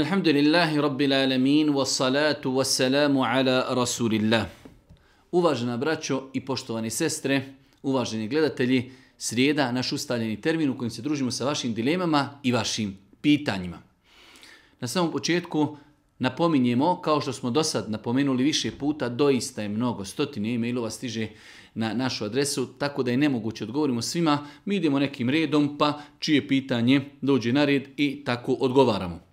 Alhamdulillahi Rabbil Alemin, wassalatu wassalamu ala Rasulillah. Uvažena braćo i poštovani sestre, uvaženi gledatelji, srijeda naš ustaljeni termin u kojem se družimo sa vašim dilemama i vašim pitanjima. Na samom početku napominjemo, kao što smo do sad napomenuli više puta, doista je mnogo, stotine e-mailova stiže na našu adresu, tako da je nemoguće odgovorimo svima, mi idemo nekim redom, pa čije pitanje dođe na red i tako odgovaramo.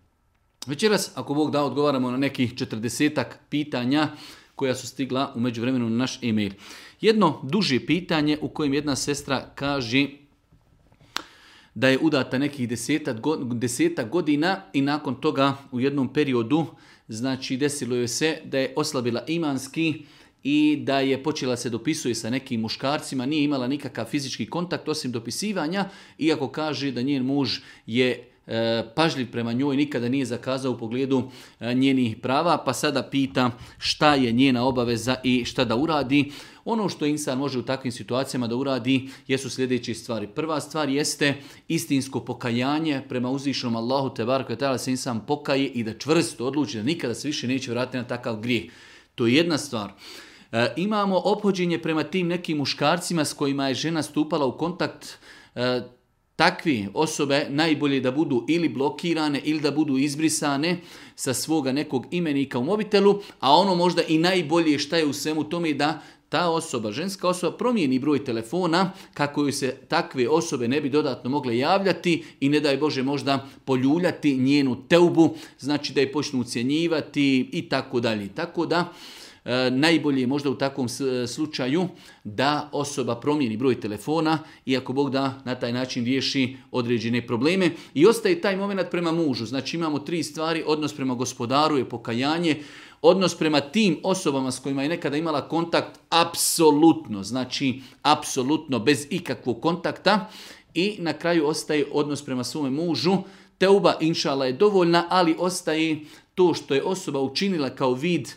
Večeras, ako Bog da, odgovaramo na nekih četrdesetak pitanja koja su stigla u međuvremenu na naš e-mail. Jedno duže pitanje u kojem jedna sestra kaže da je udata nekih deseta godina i nakon toga u jednom periodu znači desilo joj se da je oslabila imanski i da je počela se dopisuje sa nekim muškarcima, nije imala nikakav fizički kontakt osim dopisivanja, iako kaže da njen muž je E, pažljiv prema njoj, nikada nije zakazao u pogledu e, njenih prava, pa sada pita šta je njena obaveza i šta da uradi. Ono što insan može u takvim situacijama da uradi jesu sljedeće stvari. Prva stvar jeste istinsko pokajanje prema uzvišnom Allahu te treba da se insan pokaje i da čvrsto odluči da nikada se više neće vratiti na takav grijeh. To je jedna stvar. E, imamo opođenje prema tim nekim muškarcima s kojima je žena stupala u kontakt takvi osobe najbolje da budu ili blokirane ili da budu izbrisane sa svoga nekog imenika u mobitelu, a ono možda i najbolje šta je u svemu tome da ta osoba, ženska osoba, promijeni broj telefona kako joj se takve osobe ne bi dodatno mogle javljati i ne daj Bože možda poljuljati njenu teubu, znači da je počnu ucijenjivati i tako dalje. Tako da E, najbolje je možda u takvom e, slučaju da osoba promijeni broj telefona i ako Bog da na taj način riješi određene probleme. I ostaje taj moment prema mužu. Znači imamo tri stvari, odnos prema gospodaru je pokajanje, odnos prema tim osobama s kojima je nekada imala kontakt apsolutno, znači apsolutno bez ikakvog kontakta i na kraju ostaje odnos prema svome mužu. Teuba inšala je dovoljna, ali ostaje to što je osoba učinila kao vid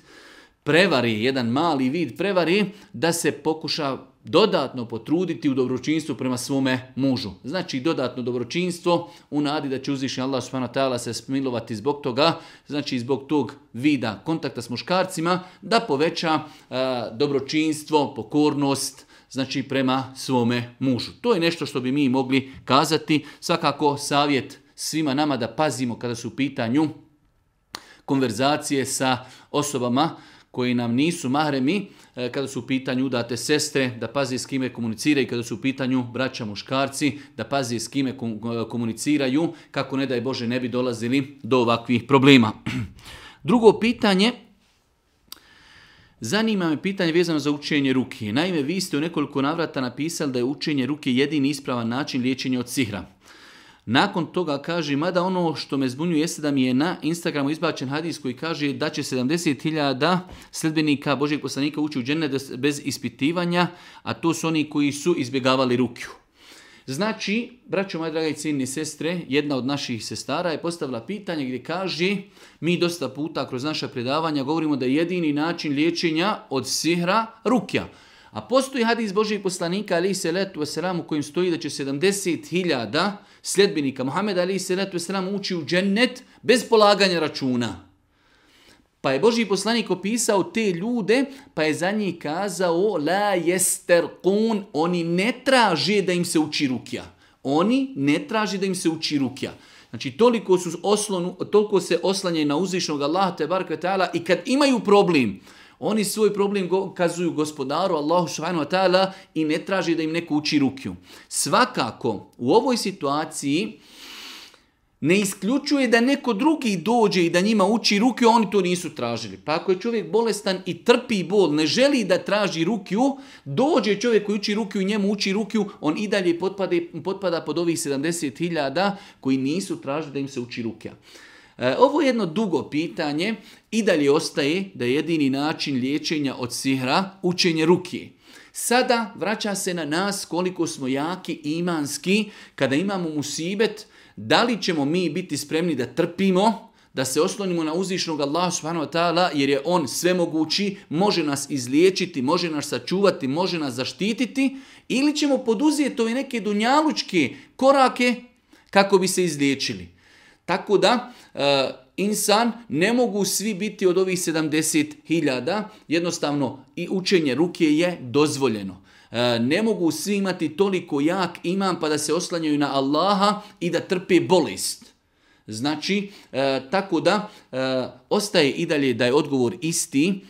prevari, jedan mali vid prevari, da se pokuša dodatno potruditi u dobročinstvu prema svome mužu. Znači dodatno dobročinstvo u nadi da će uzvišnji Allah subhanahu se smilovati zbog toga, znači zbog tog vida kontakta s muškarcima, da poveća e, dobročinstvo, pokornost, znači prema svome mužu. To je nešto što bi mi mogli kazati. Svakako savjet svima nama da pazimo kada su u pitanju konverzacije sa osobama koji nam nisu mahremi, e, kada su u pitanju udate sestre, da pazi s kime komuniciraju, kada su u pitanju braća muškarci, da pazi s kime e, komuniciraju, kako ne daj Bože ne bi dolazili do ovakvih problema. Drugo pitanje, Zanima me pitanje vezano za učenje ruke. Naime, vi ste u nekoliko navrata napisali da je učenje ruke jedini ispravan način liječenja od sihra. Nakon toga kaže, mada ono što me zbunjuje jeste da mi je na Instagramu izbačen hadis koji kaže da će 70.000 sljedbenika Božeg poslanika ući u džene bez ispitivanja, a to su oni koji su izbjegavali rukju. Znači, braćo moje drage i sestre, jedna od naših sestara je postavila pitanje gdje kaže mi dosta puta kroz naša predavanja govorimo da je jedini način liječenja od sihra rukja. A postoji hadis Božeg poslanika ali se letu u kojim stoji da će 70.000 sljedbenika Muhammeda ali se letu sram uči u džennet bez polaganja računa. Pa je Boži poslanik opisao te ljude, pa je za njih kazao la jester kun, oni ne traže da im se uči rukja. Oni ne traže da im se uči rukja. Znači toliko, su toliko se oslanje na uzvišnog Allaha te bar i kad imaju problem, oni svoj problem go, kazuju gospodaru Allahu subhanahu i ne traži da im neko uči rukju. Svakako, u ovoj situaciji ne isključuje da neko drugi dođe i da njima uči rukju, oni to nisu tražili. Pa ako je čovjek bolestan i trpi bol, ne želi da traži rukju, dođe čovjek koji uči rukju i njemu uči rukju, on i dalje potpada pod ovih 70.000 koji nisu tražili da im se uči rukja. E, ovo je jedno dugo pitanje i dalje ostaje da je jedini način liječenja od sihra učenje ruki. Sada vraća se na nas koliko smo jaki i imanski kada imamo musibet, da li ćemo mi biti spremni da trpimo, da se oslonimo na uzvišnog Allaha subhanahu wa ta'ala jer je on sve mogući, može nas izliječiti, može nas sačuvati, može nas zaštititi ili ćemo poduzeti ove neke dunjalučke korake kako bi se izliječili. Tako da, e, insan ne mogu svi biti od ovih 70.000, jednostavno i učenje ruke je dozvoljeno. E, ne mogu svi imati toliko jak imam pa da se oslanjaju na Allaha i da trpe bolest. Znači, e, tako da ostaje i dalje da je odgovor isti,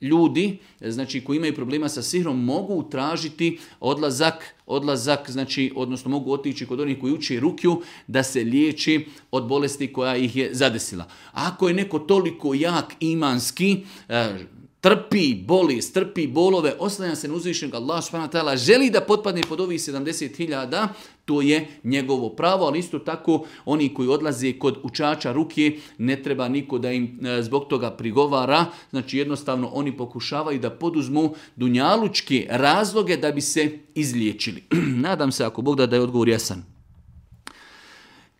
ljudi znači koji imaju problema sa sihrom mogu tražiti odlazak odlazak znači odnosno mogu otići kod onih koji uče rukju da se liječi od bolesti koja ih je zadesila ako je neko toliko jak imanski e, trpi boli, strpi bolove, oslanja se na uzvišenog Allah želi da potpadne pod ovih 70.000, to je njegovo pravo, ali isto tako oni koji odlaze kod učača ruke, ne treba niko da im e, zbog toga prigovara, znači jednostavno oni pokušavaju da poduzmu dunjalučke razloge da bi se izliječili. Nadam se ako Bog da, da je odgovor jasan.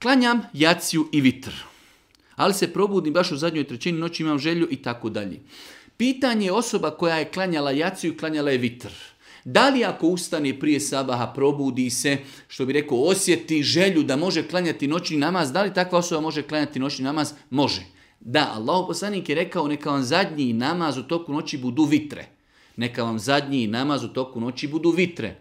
Klanjam jaciju i vitr, ali se probudim baš u zadnjoj trećini noći imam želju i tako dalje. Pitanje je osoba koja je klanjala jaciju, klanjala je vitr. Da li ako ustane prije sabaha, probudi se, što bi rekao, osjeti želju da može klanjati noćni namaz, da li takva osoba može klanjati noćni namaz? Može. Da, Allah poslanik je rekao neka vam zadnji namaz u toku noći budu vitre. Neka vam zadnji namaz u toku noći budu vitre.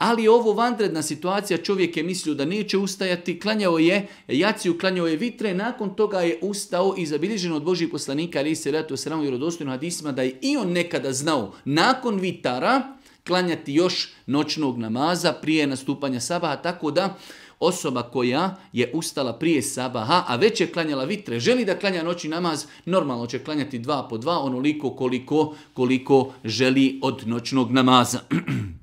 Ali ovo vanredna situacija, čovjek je mislio da neće ustajati, klanjao je jaciju, klanjao je vitre, nakon toga je ustao i zabilježen od Božih poslanika, ali se s sramu i hadisma, da je i on nekada znao nakon vitara klanjati još noćnog namaza prije nastupanja sabaha, tako da osoba koja je ustala prije sabaha, a već je klanjala vitre, želi da klanja noći namaz, normalno će klanjati dva po dva, onoliko koliko, koliko želi od noćnog namaza.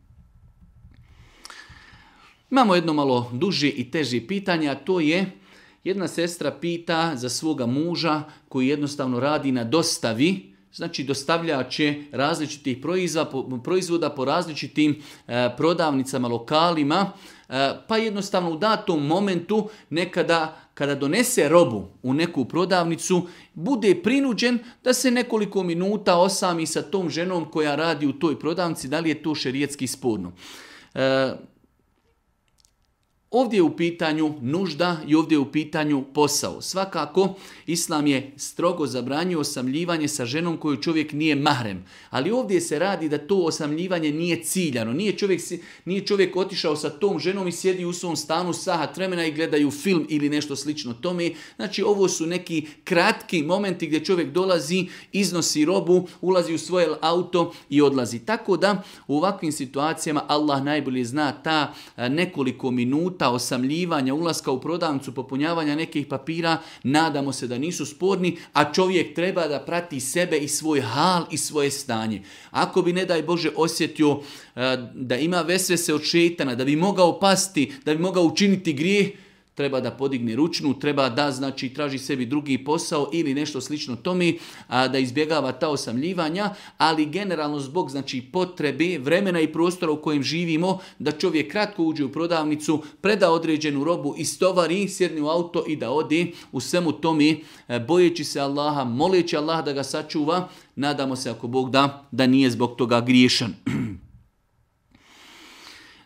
Imamo jedno malo duže i teže pitanje, a to je jedna sestra pita za svoga muža koji jednostavno radi na dostavi, znači dostavljače je različitih proizvoda po različitim e, prodavnicama, lokalima, e, pa jednostavno u datom momentu nekada kada donese robu u neku prodavnicu, bude prinuđen da se nekoliko minuta osami sa tom ženom koja radi u toj prodavnici, da li je to šerijetski sporno. E, Ovdje je u pitanju nužda i ovdje je u pitanju posao. Svakako, Islam je strogo zabranio osamljivanje sa ženom koju čovjek nije mahrem. Ali ovdje se radi da to osamljivanje nije ciljano. Nije čovjek, nije čovjek otišao sa tom ženom i sjedi u svom stanu saha tremena i gledaju film ili nešto slično tome. Znači, ovo su neki kratki momenti gdje čovjek dolazi, iznosi robu, ulazi u svoje auto i odlazi. Tako da, u ovakvim situacijama Allah najbolje zna ta nekoliko minuta puta osamljivanja, ulaska u prodavnicu, popunjavanja nekih papira, nadamo se da nisu sporni, a čovjek treba da prati sebe i svoj hal i svoje stanje. Ako bi, ne daj Bože, osjetio eh, da ima vesvese od šetana, da bi mogao pasti, da bi mogao učiniti grijeh, treba da podigne ručnu, treba da znači traži sebi drugi posao ili nešto slično tomi, da izbjegava ta osamljivanja, ali generalno zbog znači potrebe vremena i prostora u kojem živimo, da čovjek kratko uđe u prodavnicu, preda određenu robu, i stovari, sjedni u auto i da odi u svemu tomi, e, bojeći se Allaha, moleći Allah da ga sačuva, nadamo se ako Bog da, da nije zbog toga griješan.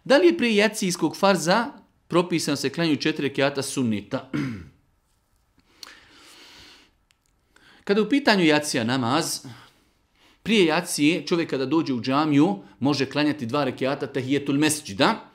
Da li je prije jacijskog farza propisan se klanju četiri rekiata sunnita. Kada u pitanju jacija namaz, prije jacije čovjek kada dođe u džamiju može klanjati dva rekiata tahijetul mesđida.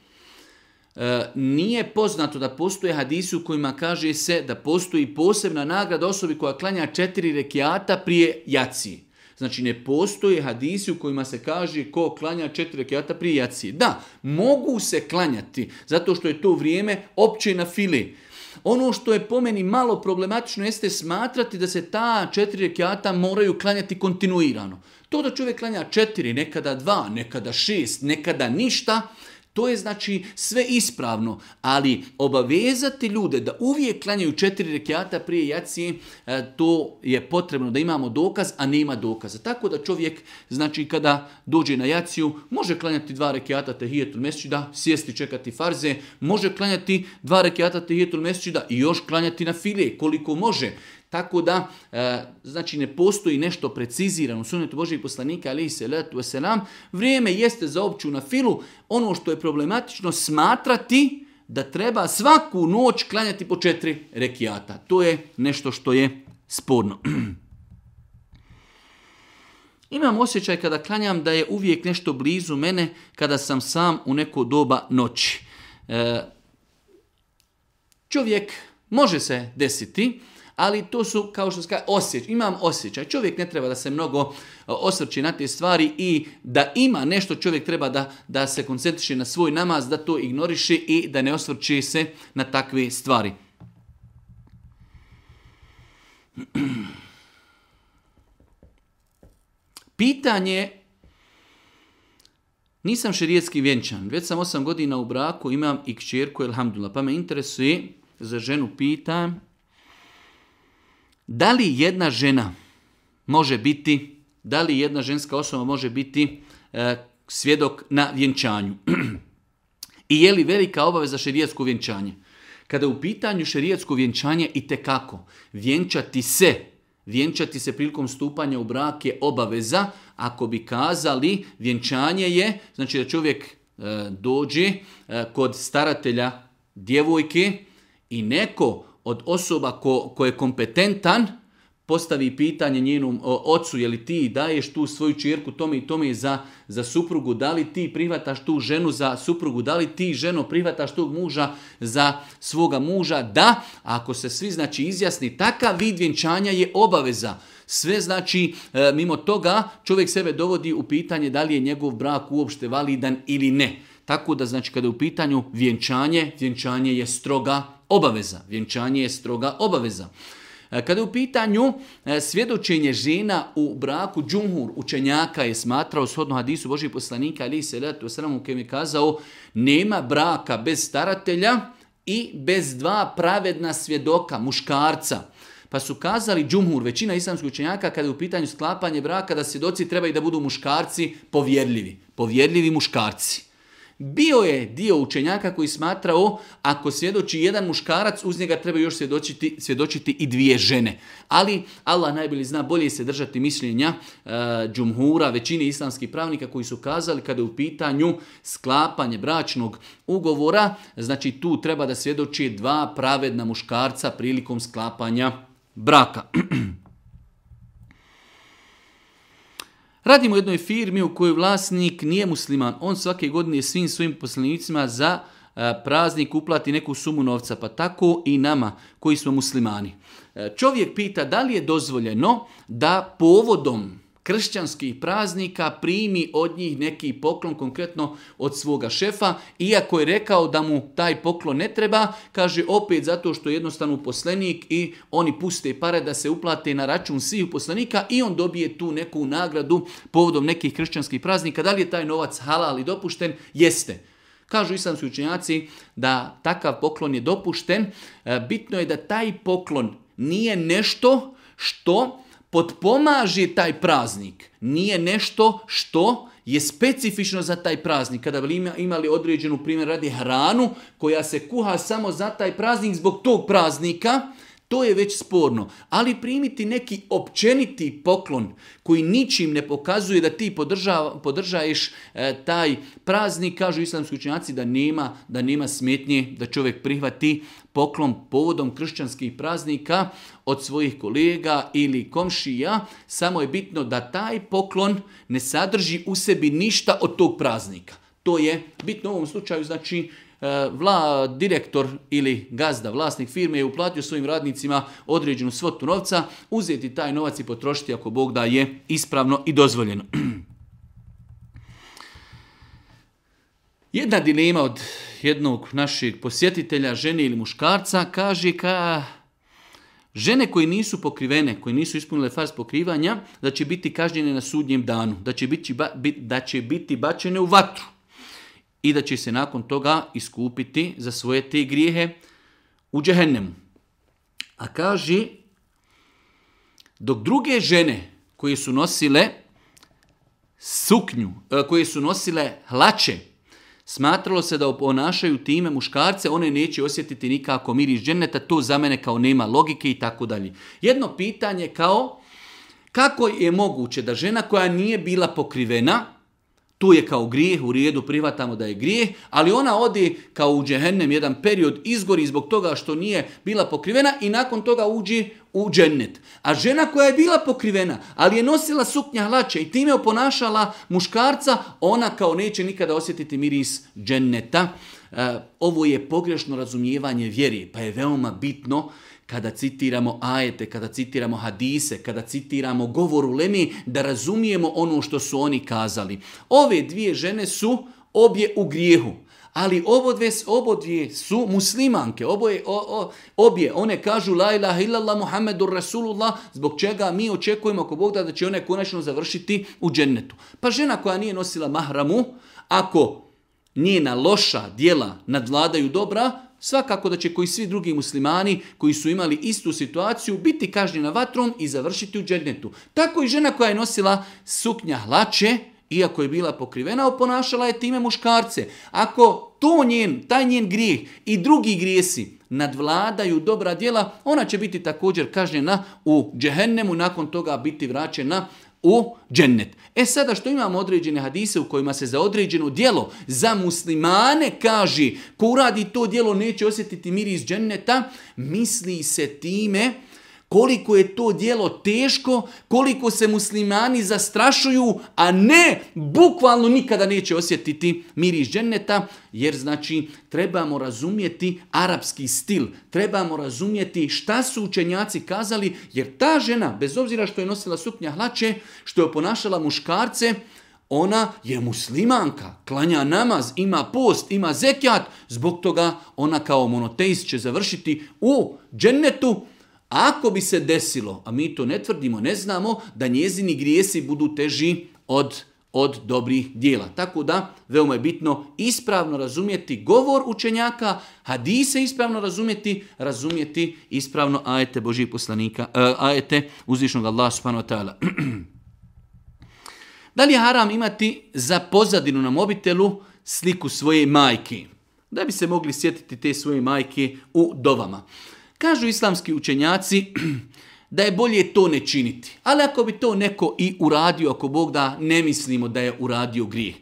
E, nije poznato da postoje hadisi u kojima kaže se da postoji posebna nagrada osobi koja klanja četiri rekiata prije jaciji. Znači ne postoje hadisi u kojima se kaže ko klanja četiri rekiata prije jacije. Da, mogu se klanjati, zato što je to vrijeme opće na fili. Ono što je po meni malo problematično jeste smatrati da se ta četiri rekiata moraju klanjati kontinuirano. To da čovjek klanja četiri, nekada dva, nekada šest, nekada ništa, to je znači sve ispravno, ali obavezati ljude da uvijek klanjaju četiri rekiata prije jacije, e, to je potrebno da imamo dokaz, a nema dokaza. Tako da čovjek, znači kada dođe na jaciju, može klanjati dva rekiata tehijetul da sjesti čekati farze, može klanjati dva rekiata tehijetul da i još klanjati na file koliko može. Tako da, e, znači ne postoji nešto precizirano u sunetu Božih poslanika, ali i letu selam. Vrijeme jeste za opću na filu. Ono što je problematično smatrati da treba svaku noć klanjati po četiri rekiata. To je nešto što je sporno. Imam osjećaj kada klanjam da je uvijek nešto blizu mene kada sam sam u neko doba noći. E, čovjek može se desiti ali to su, kao što skaj, osjećaj, imam osjećaj. Čovjek ne treba da se mnogo e, osvrći na te stvari i da ima nešto, čovjek treba da, da se koncentriše na svoj namaz, da to ignoriše i da ne osvrči se na takve stvari. Pitanje nisam šerijetski vjenčan, već sam osam godina u braku, imam i kćerku, elhamdulillah, pa me interesuje, za ženu pitam, da li jedna žena može biti, da li jedna ženska osoba može biti e, svjedok na vjenčanju? I je li velika obaveza šerijetsko vjenčanje? Kada u pitanju šerijetsko vjenčanje i kako vjenčati se, vjenčati se prilikom stupanja u brak je obaveza, ako bi kazali vjenčanje je, znači da čovjek e, dođe e, kod staratelja djevojke i neko od osoba ko, je kompetentan postavi pitanje njenom ocu, je li ti daješ tu svoju čirku tome i tome za, za suprugu, da li ti prihvataš tu ženu za suprugu, da li ti ženo prihvataš tog muža za svoga muža, da, ako se svi znači izjasni, takav vid vjenčanja je obaveza. Sve znači, e, mimo toga, čovjek sebe dovodi u pitanje da li je njegov brak uopšte validan ili ne. Tako da, znači, kada je u pitanju vjenčanje, vjenčanje je stroga obaveza. Vjenčanje je stroga obaveza. E, kada je u pitanju e, svjedočenje žena u braku, džumhur učenjaka je smatrao shodno hadisu Božih poslanika ali se letu sramu kojem je kazao nema braka bez staratelja i bez dva pravedna svjedoka, muškarca. Pa su kazali džumhur, većina islamskih učenjaka kada je u pitanju sklapanje braka da svjedoci trebaju da budu muškarci povjerljivi. Povjerljivi muškarci. Bio je dio učenjaka koji smatrao ako svjedoči jedan muškarac, uz njega treba još svjedočiti, svjedočiti i dvije žene. Ali Allah najbolje zna, bolje se držati mišljenja e, džumhura, većine islamskih pravnika koji su kazali kada je u pitanju sklapanje bračnog ugovora, znači tu treba da svjedoči dva pravedna muškarca prilikom sklapanja braka. Radimo u jednoj firmi u kojoj vlasnik nije musliman. On svake godine svim svojim poslanicima za e, praznik uplati neku sumu novca, pa tako i nama koji smo muslimani. E, čovjek pita da li je dozvoljeno da povodom kršćanskih praznika primi od njih neki poklon, konkretno od svoga šefa, iako je rekao da mu taj poklon ne treba, kaže opet zato što je jednostavno uposlenik i oni puste pare da se uplate na račun svih uposlenika i on dobije tu neku nagradu povodom nekih kršćanskih praznika. Da li je taj novac halal i dopušten? Jeste. Kažu islamski učenjaci da takav poklon je dopušten. E, bitno je da taj poklon nije nešto što potpomaže taj praznik. Nije nešto što je specifično za taj praznik. Kada bi imali određenu primjer radi hranu koja se kuha samo za taj praznik zbog tog praznika, to je već sporno. Ali primiti neki općeniti poklon koji ničim ne pokazuje da ti podržavaš podržaješ e, taj praznik, kažu islamski učinjaci da nema, da nema smetnje da čovjek prihvati poklon povodom kršćanskih praznika od svojih kolega ili komšija, samo je bitno da taj poklon ne sadrži u sebi ništa od tog praznika. To je bitno u ovom slučaju, znači e, vla, direktor ili gazda, vlasnik firme je uplatio svojim radnicima određenu svotu novca, uzeti taj novac i potrošiti ako Bog da je ispravno i dozvoljeno. Jedna dilema od jednog našeg posjetitelja, žene ili muškarca, kaže ka žene koje nisu pokrivene, koje nisu ispunile faz pokrivanja, da će biti kažnjene na sudnjem danu, da će biti, da će biti bačene u vatru i da će se nakon toga iskupiti za svoje te grijehe u džehennemu. A kaže, dok druge žene koje su nosile suknju, e, koje su nosile hlače, Smatralo se da oponašaju time muškarce, one neće osjetiti nikako iz dženeta, to za mene kao nema logike i tako dalje. Jedno pitanje kao kako je moguće da žena koja nije bila pokrivena, tu je kao grijeh, u rijedu privatamo da je grijeh, ali ona odi kao u džehennem jedan period izgori zbog toga što nije bila pokrivena i nakon toga uđi u džennet. A žena koja je bila pokrivena, ali je nosila suknja hlače i time oponašala muškarca, ona kao neće nikada osjetiti miris dženneta. E, ovo je pogrešno razumijevanje vjeri, pa je veoma bitno kada citiramo ajete, kada citiramo hadise, kada citiramo govoru lemi, da razumijemo ono što su oni kazali. Ove dvije žene su obje u grijehu. Ali obodve, dvije su muslimanke. Oboje, obje. One kažu la ilaha illallah Muhammedur Rasulullah zbog čega mi očekujemo ako Bog da, da će one konačno završiti u džennetu. Pa žena koja nije nosila mahramu, ako njena loša djela nadvladaju dobra, svakako da će koji svi drugi muslimani koji su imali istu situaciju biti kažnjena vatrom i završiti u džennetu. Tako i žena koja je nosila suknja hlače, iako je bila pokrivena, oponašala je time muškarce. Ako to njen, taj njen grijeh i drugi grijesi nadvladaju dobra djela, ona će biti također kažnjena u džehennemu, nakon toga biti vraćena u džennet. E sada što imamo određene hadise u kojima se za određeno djelo za muslimane kaže ko uradi to djelo neće osjetiti miris dženneta, misli se time koliko je to dijelo teško, koliko se muslimani zastrašuju, a ne, bukvalno nikada neće osjetiti miris dženneta, jer znači trebamo razumjeti arapski stil, trebamo razumjeti šta su učenjaci kazali, jer ta žena, bez obzira što je nosila suknja hlače, što je ponašala muškarce, ona je muslimanka, klanja namaz, ima post, ima zekjat, zbog toga ona kao monoteist će završiti u džennetu, ako bi se desilo, a mi to ne tvrdimo, ne znamo, da njezini grijesi budu teži od, od dobrih dijela. Tako da, veoma je bitno ispravno razumjeti govor učenjaka, hadise ispravno razumjeti, razumjeti ispravno ajete Božih poslanika, e, ajete uzvišnog Allah subhanahu wa ta'ala. Da li je haram imati za pozadinu na mobitelu sliku svoje majke? Da bi se mogli sjetiti te svoje majke u dovama. Kažu islamski učenjaci da je bolje to ne činiti. Ali ako bi to neko i uradio, ako Bog da ne mislimo da je uradio grijeh.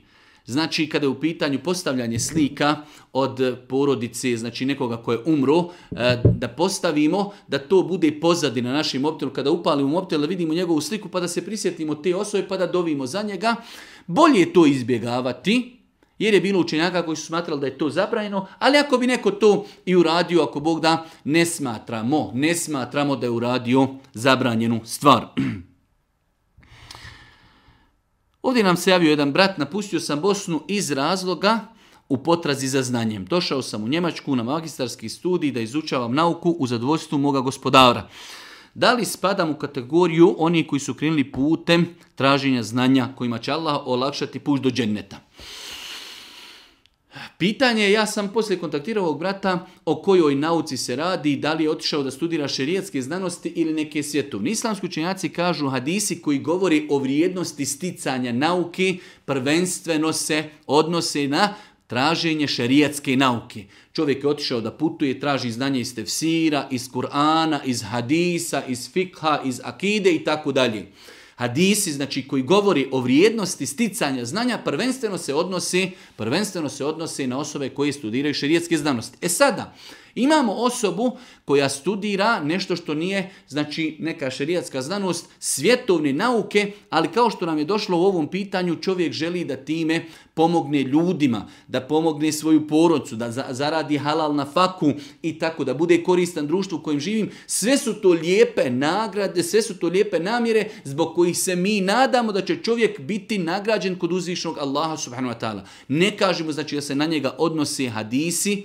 Znači, kada je u pitanju postavljanje slika od porodice, znači nekoga koje je umro, eh, da postavimo, da to bude pozadi na našem mobitelu. Kada upalimo mobitel, da vidimo njegovu sliku, pa da se prisjetimo te osobe, pa da dovimo za njega. Bolje je to izbjegavati, jer je bilo učenjaka koji su smatrali da je to zabranjeno, ali ako bi neko to i uradio, ako Bog da, ne smatramo, ne smatramo da je uradio zabranjenu stvar. Ovdje nam se javio jedan brat, napustio sam Bosnu iz razloga u potrazi za znanjem. Došao sam u Njemačku na magistarski studij da izučavam nauku u zadovoljstvu moga gospodara. Da li spadam u kategoriju oni koji su krenuli putem traženja znanja kojima će Allah olakšati puš do dženneta? Pitanje je, ja sam poslije kontaktirao ovog brata o kojoj nauci se radi i da li je otišao da studira šerijetske znanosti ili neke svjetovne. Islamski učenjaci kažu hadisi koji govori o vrijednosti sticanja nauke prvenstveno se odnose na traženje šerijetske nauke. Čovjek je otišao da putuje, traži znanje iz tefsira, iz Kur'ana, iz hadisa, iz fikha, iz akide i tako dalje. Hadisi, znači koji govori o vrijednosti sticanja znanja, prvenstveno se odnosi, prvenstveno se odnosi na osobe koje studiraju šerijetske znanosti. E sada, Imamo osobu koja studira nešto što nije, znači neka šerijatska znanost, svjetovne nauke, ali kao što nam je došlo u ovom pitanju, čovjek želi da time pomogne ljudima, da pomogne svoju porodcu, da zaradi halal na faku i tako, da bude koristan društvu u kojem živim. Sve su to lijepe nagrade, sve su to lijepe namjere zbog kojih se mi nadamo da će čovjek biti nagrađen kod uzvišnog Allaha subhanahu wa ta'ala. Ne kažemo znači da se na njega odnose hadisi,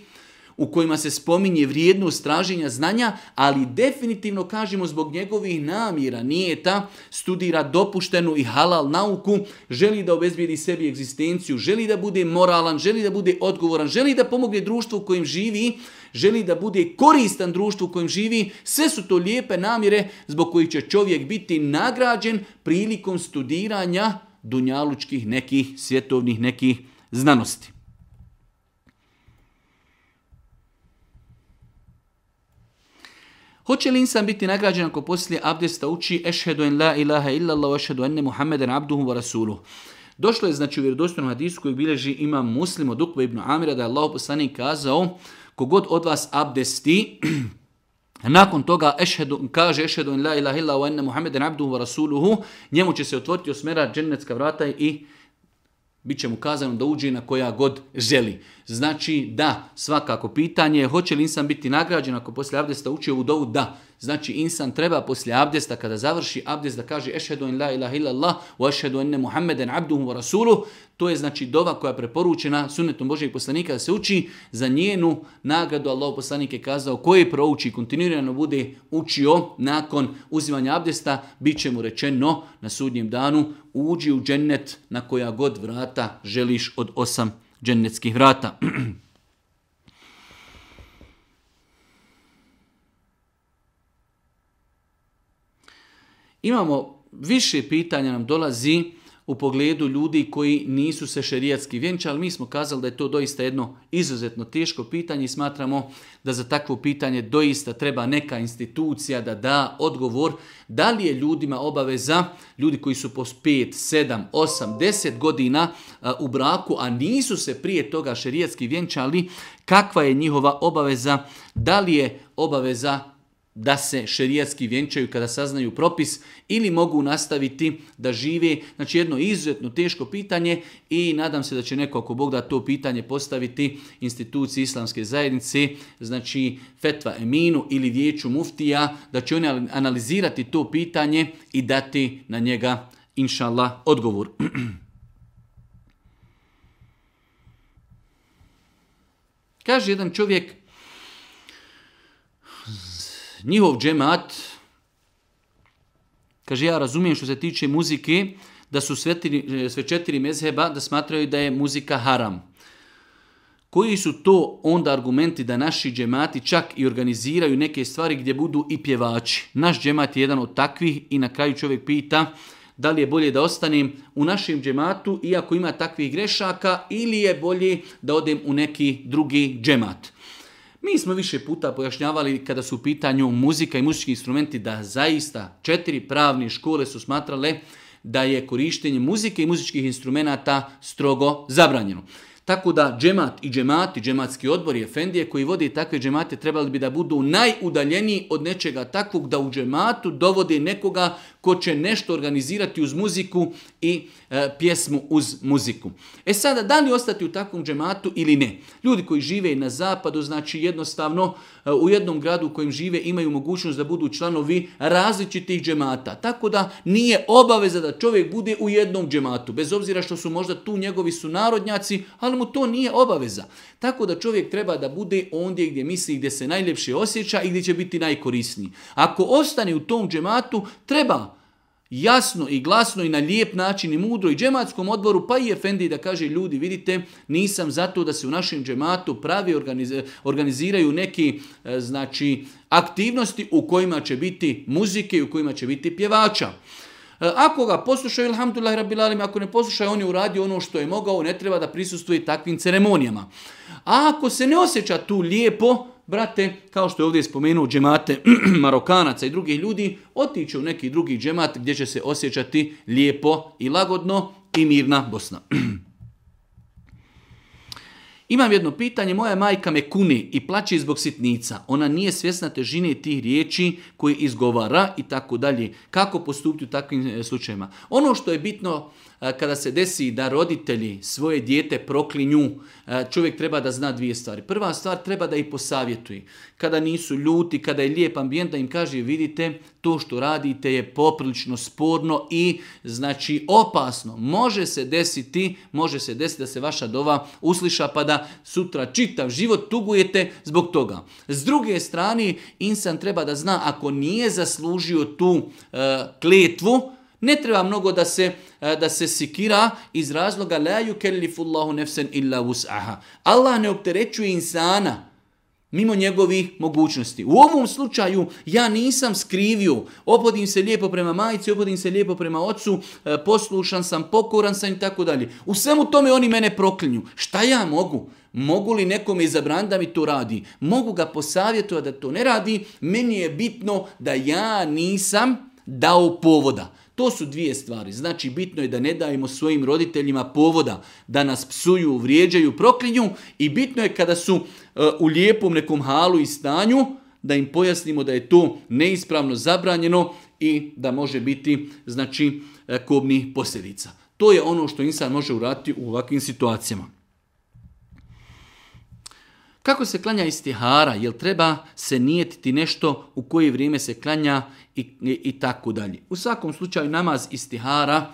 u kojima se spominje vrijednost traženja znanja, ali definitivno kažemo zbog njegovih namjera. Nije ta studira dopuštenu i halal nauku, želi da obezbijedi sebi egzistenciju, želi da bude moralan, želi da bude odgovoran, želi da pomogne društvu u kojem živi, želi da bude koristan društvu u kojem živi. Sve su to lijepe namjere zbog kojih će čovjek biti nagrađen prilikom studiranja dunjalučkih nekih svjetovnih nekih znanosti. Hoće li insan biti nagrađen ako poslije abdesta uči ešhedu en la ilaha illallah, ešhedu enne muhammeden abduhu wa rasuluh. Došlo je znači u vjerodostojnom hadisu koji bilježi ima muslim od ibn Amira da je Allah poslanik kazao kogod od vas abdesti nakon toga ešhedu, kaže ešhedu en la ilaha illallah, enne muhammeden abduhu wa rasuluhu njemu će se otvoriti osmera dženecka vrata i bit će mu kazano da uđe na koja god želi. Znači da, svakako pitanje je hoće li insan biti nagrađen ako poslije abdesta uči ovu dovu? Da. Znači insan treba poslije abdesta kada završi abdest da kaže ešhedu in la ilaha illallah wa ešhedu enne muhammeden abduhu wa rasulu To je znači dova koja je preporučena sunetom Božeg poslanika da se uči. Za njenu nagradu Allah poslanik je kazao koji prouči kontinuirano bude učio nakon uzimanja abdesta bit će mu rečeno na sudnjem danu uđi u džennet na koja god vrata želiš od osam džennetskih vrata. Imamo više pitanja nam dolazi u pogledu ljudi koji nisu se šerijatski vjenčali. Mi smo kazali da je to doista jedno izuzetno teško pitanje i smatramo da za takvo pitanje doista treba neka institucija da da odgovor da li je ljudima obaveza, ljudi koji su po 5, 7, 8, 10 godina u braku, a nisu se prije toga šerijatski vjenčali, kakva je njihova obaveza, da li je obaveza da se šerijatski vjenčaju kada saznaju propis ili mogu nastaviti da žive. Znači jedno izuzetno teško pitanje i nadam se da će neko ako Bog da to pitanje postaviti instituciji islamske zajednice, znači Fetva Eminu ili Vijeću Muftija, da će oni analizirati to pitanje i dati na njega inšallah odgovor. Kaže jedan čovjek, njihov džemat, kaže ja razumijem što se tiče muzike, da su sve, četiri mezheba da smatraju da je muzika haram. Koji su to onda argumenti da naši džemati čak i organiziraju neke stvari gdje budu i pjevači? Naš džemat je jedan od takvih i na kraju čovjek pita da li je bolje da ostanem u našem džematu iako ima takvih grešaka ili je bolje da odem u neki drugi džemat. Mi smo više puta pojašnjavali kada su u pitanju muzika i muzički instrumenti da zaista četiri pravne škole su smatrale da je korištenje muzike i muzičkih instrumenata strogo zabranjeno. Tako da džemat i džemati, džematski odbor i efendije koji vodi takve džemate trebali bi da budu najudaljeniji od nečega takvog da u džematu dovode nekoga ko će nešto organizirati uz muziku i e, pjesmu uz muziku. E sada, da li ostati u takvom džematu ili ne? Ljudi koji žive na zapadu, znači jednostavno e, u jednom gradu u kojem žive imaju mogućnost da budu članovi različitih džemata. Tako da nije obaveza da čovjek bude u jednom džematu, bez obzira što su možda tu njegovi sunarodnjaci, ali mu to nije obaveza. Tako da čovjek treba da bude ondje gdje misli gdje se najljepše osjeća i gdje će biti najkorisniji. Ako ostane u tom džematu, treba jasno i glasno i na lijep način i mudro i džematskom odboru, pa i Efendi da kaže ljudi, vidite, nisam zato da se u našem džematu pravi organiziraju neki e, znači, aktivnosti u kojima će biti muzike i u kojima će biti pjevača. E, ako ga poslušaju, ilhamdulillah rabbil ako ne poslušaju, on je uradio ono što je mogao, ne treba da prisustuje takvim ceremonijama. A ako se ne osjeća tu lijepo, brate, kao što je ovdje spomenuo džemate Marokanaca i drugih ljudi, otiće u neki drugi džemat gdje će se osjećati lijepo i lagodno i mirna Bosna. Imam jedno pitanje, moja majka me kuni i plaće zbog sitnica. Ona nije svjesna težine tih riječi koje izgovara i tako dalje. Kako postupiti u takvim e, slučajevima? Ono što je bitno kada se desi da roditelji svoje dijete proklinju, čovjek treba da zna dvije stvari. Prva stvar treba da ih posavjetuje. Kada nisu ljuti, kada je lijep ambijent, da im kaže vidite to što radite je poprilično sporno i znači opasno. Može se desiti, može se desiti da se vaša dova usliša pa da sutra čitav život tugujete zbog toga. S druge strane, insan treba da zna ako nije zaslužio tu kletvu, ne treba mnogo da se, eh, da se sikira iz razloga la yukellifullahu nefsen illa wus'aha. Allah ne opterećuje insana mimo njegovih mogućnosti. U ovom slučaju ja nisam skrivio, opodim se lijepo prema majci, opodim se lijepo prema ocu, eh, poslušan sam, pokoran sam i tako dalje. U svemu tome oni mene proklinju. Šta ja mogu? Mogu li nekome izabran da mi to radi? Mogu ga posavjetovati da to ne radi? Meni je bitno da ja nisam dao povoda. To su dvije stvari. Znači, bitno je da ne dajemo svojim roditeljima povoda da nas psuju, vrijeđaju, proklinju i bitno je kada su e, u lijepom nekom halu i stanju da im pojasnimo da je to neispravno zabranjeno i da može biti znači e, kobni posljedica. To je ono što insan može uraditi u ovakvim situacijama. Kako se klanja istihara? Jel treba se nijetiti nešto u koje vrijeme se klanja i, i, i tako dalje. U svakom slučaju namaz istihara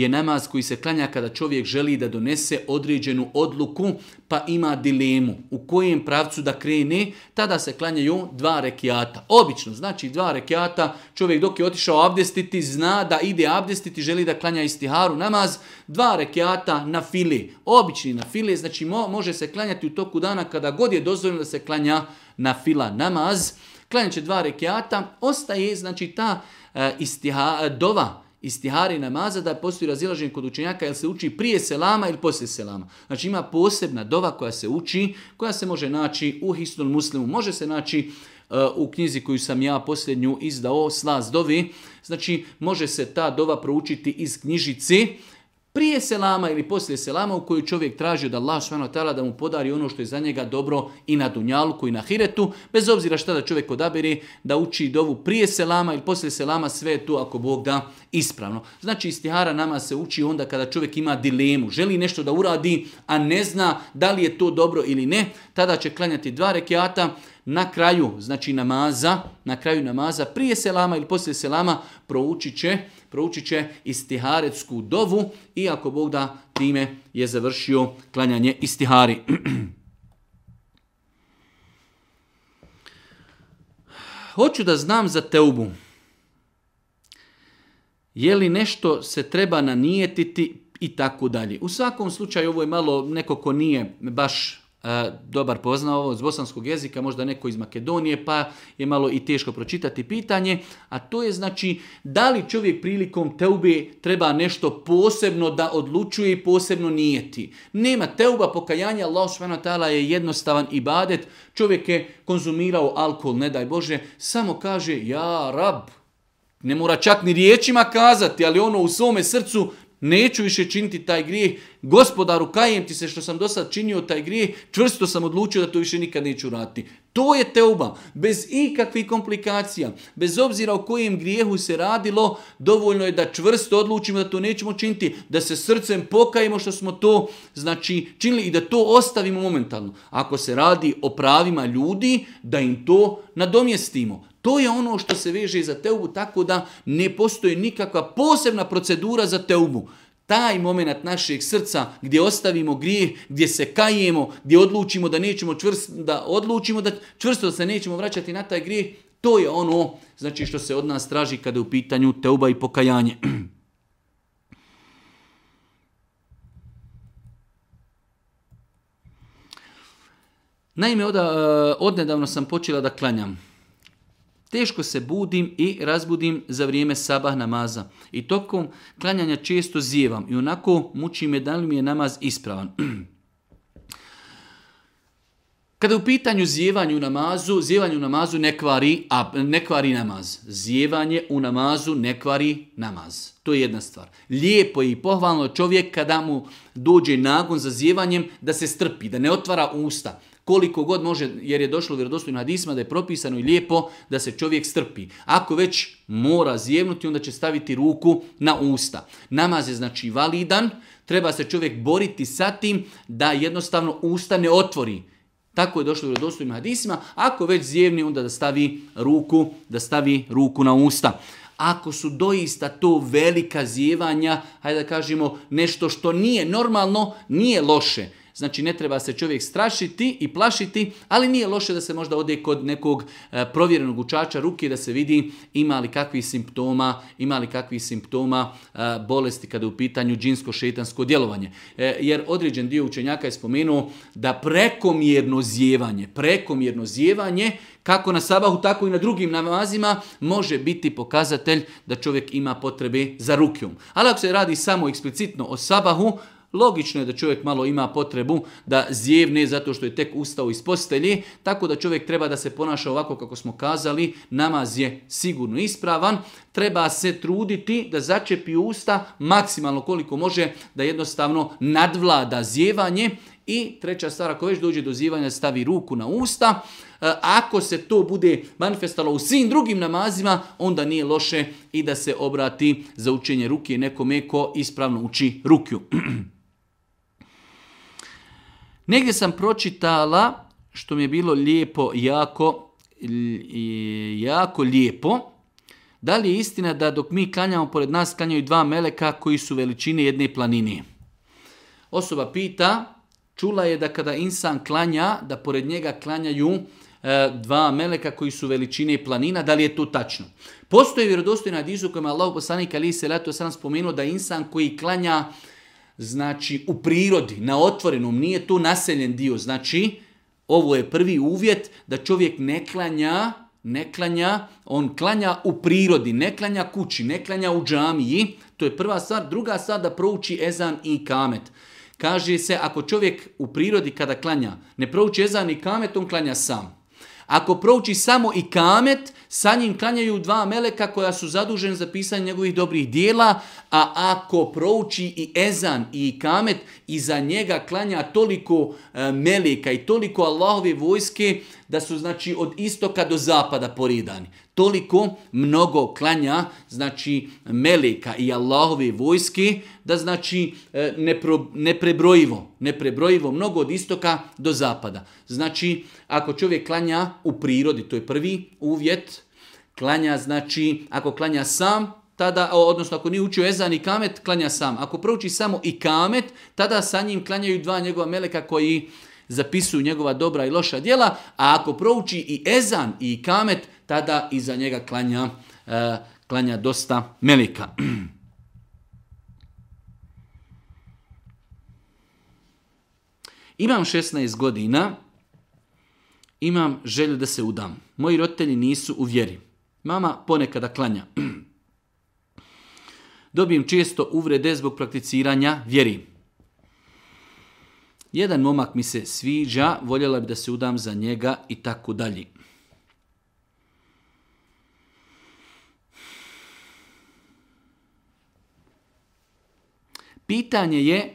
je namaz koji se klanja kada čovjek želi da donese određenu odluku pa ima dilemu u kojem pravcu da krene, tada se klanjaju dva rekiata. Obično, znači dva rekiata, čovjek dok je otišao abdestiti zna da ide abdestiti, želi da klanja istiharu namaz, dva rekiata na fili. Obični na file, znači može se klanjati u toku dana kada god je dozvoljeno da se klanja na fila namaz. Klanjaće će dva rekiata, ostaje znači ta e, dova, istihari namaza da postoji razilaženje kod učenjaka jel se uči prije selama ili poslije selama. Znači ima posebna dova koja se uči, koja se može naći u Hisnul Muslimu, može se naći uh, u knjizi koju sam ja posljednju izdao, Slaz dovi. Znači može se ta dova proučiti iz knjižici prije selama ili poslije selama u kojoj čovjek traži od Allah tala da mu podari ono što je za njega dobro i na dunjalku i na hiretu, bez obzira šta da čovjek odabiri, da uči dovu prije selama ili poslije selama, sve je tu, ako Bog da ispravno. Znači istihara nama se uči onda kada čovjek ima dilemu, želi nešto da uradi, a ne zna da li je to dobro ili ne, tada će klanjati dva rekiata, na kraju, znači namaza, na kraju namaza, prije selama ili poslije selama, proučit će, proučit će dovu i ako Bog da time je završio klanjanje istihari. Hoću da znam za teubu. Je li nešto se treba nanijetiti i tako dalje. U svakom slučaju ovo je malo neko ko nije baš dobar poznao ovo iz bosanskog jezika, možda neko iz Makedonije, pa je malo i teško pročitati pitanje, a to je znači da li čovjek prilikom teube treba nešto posebno da odlučuje i posebno nijeti. Nema teuba pokajanja, Allah je jednostavan ibadet, čovjek je konzumirao alkohol, ne daj Bože, samo kaže ja rab, ne mora čak ni riječima kazati, ali ono u svome srcu Neću više činiti taj grijeh. Gospodaru, kajem ti se što sam do sad činio taj grijeh. Čvrsto sam odlučio da to više nikad neću raditi. To je teuba. Bez ikakvih komplikacija. Bez obzira o kojem grijehu se radilo, dovoljno je da čvrsto odlučimo da to nećemo činiti. Da se srcem pokajemo što smo to znači, činili i da to ostavimo momentalno. Ako se radi o pravima ljudi, da im to nadomjestimo. To je ono što se veže za teubu, tako da ne postoji nikakva posebna procedura za teubu. Taj moment našeg srca gdje ostavimo grijeh, gdje se kajemo, gdje odlučimo da nećemo čvrst, da odlučimo da čvrsto da se nećemo vraćati na taj grijeh, to je ono znači što se od nas traži kada je u pitanju teuba i pokajanje. Naime, od, eh, odnedavno sam počela da klanjam. Teško se budim i razbudim za vrijeme sabah namaza. I tokom klanjanja često zijevam i onako muči me da li mi je namaz ispravan. Kada u pitanju zjevanje u namazu, zjevanje u namazu ne kvari, a, ne kvari namaz. Zjevanje u namazu ne kvari namaz. To je jedna stvar. Lijepo je i pohvalno čovjek kada mu dođe nagon za zjevanjem da se strpi, da ne otvara usta koliko god može, jer je došlo vjerodostojno hadisma da je propisano i lijepo da se čovjek strpi. Ako već mora zjevnuti, onda će staviti ruku na usta. Namaz je znači validan, treba se čovjek boriti sa tim da jednostavno usta ne otvori. Tako je došlo u vjerodostojnim hadisima. Ako već zjevni, onda da stavi ruku, da stavi ruku na usta. Ako su doista to velika zjevanja, hajde da kažemo nešto što nije normalno, nije loše. Znači ne treba se čovjek strašiti i plašiti, ali nije loše da se možda ode kod nekog e, provjerenog učača ruke da se vidi ima li kakvih simptoma, ima li kakvih simptoma e, bolesti kada je u pitanju džinsko šetansko djelovanje. E, jer određen dio učenjaka je spomenuo da prekomjerno zjevanje, prekomjerno zjevanje kako na sabahu, tako i na drugim namazima, može biti pokazatelj da čovjek ima potrebe za rukijom. Ali ako se radi samo eksplicitno o sabahu, Logično je da čovjek malo ima potrebu da zjevne zato što je tek ustao iz postelje, tako da čovjek treba da se ponaša ovako kako smo kazali, namaz je sigurno ispravan, treba se truditi da začepi usta maksimalno koliko može da jednostavno nadvlada zjevanje i treća stvar, ako već dođe do zjevanja, stavi ruku na usta. E, ako se to bude manifestalo u svim drugim namazima, onda nije loše i da se obrati za učenje ruke nekome ko ispravno uči rukju. Negdje sam pročitala, što mi je bilo lijepo, jako, jako lijepo, da li je istina da dok mi klanjamo, pored nas klanjaju dva meleka koji su veličine jedne planine? Osoba pita, čula je da kada insan klanja, da pored njega klanjaju e, dva meleka koji su veličine planina, da li je to tačno? Postoje vjerodostojna dizu kojima Allah poslanika ali se leto sam spomenuo da insan koji klanja znači u prirodi, na otvorenom, nije to naseljen dio. Znači, ovo je prvi uvjet da čovjek ne klanja, ne klanja, on klanja u prirodi, ne klanja kući, ne klanja u džamiji. To je prva stvar. Druga stvar da prouči ezan i kamet. Kaže se, ako čovjek u prirodi kada klanja, ne prouči ezan i kamet, on klanja sam. Ako prouči samo i kamet, sa njim klanjaju dva meleka koja su zadužena za pisanje njegovih dobrih dijela, a ako prouči i ezan i kamet, i za njega klanja toliko e, meleka i toliko Allahove vojske da su znači od istoka do zapada poridani toliko mnogo klanja, znači meleka i Allahove vojske, da znači e, neprebrojivo, neprebrojivo mnogo od istoka do zapada. Znači, ako čovjek klanja u prirodi, to je prvi uvjet, klanja znači, ako klanja sam, tada, odnosno ako nije učio ezan i kamet, klanja sam. Ako prouči samo i kamet, tada sa njim klanjaju dva njegova meleka koji zapisuju njegova dobra i loša djela, a ako prouči i ezan i kamet, tada iza njega klanja, e, klanja dosta melika. Imam 16 godina, imam želju da se udam. Moji roditelji nisu u vjeri. Mama ponekada klanja. Dobijem često uvrede zbog prakticiranja vjeri. Jedan momak mi se sviđa, voljela bi da se udam za njega i tako dalje. Pitanje je,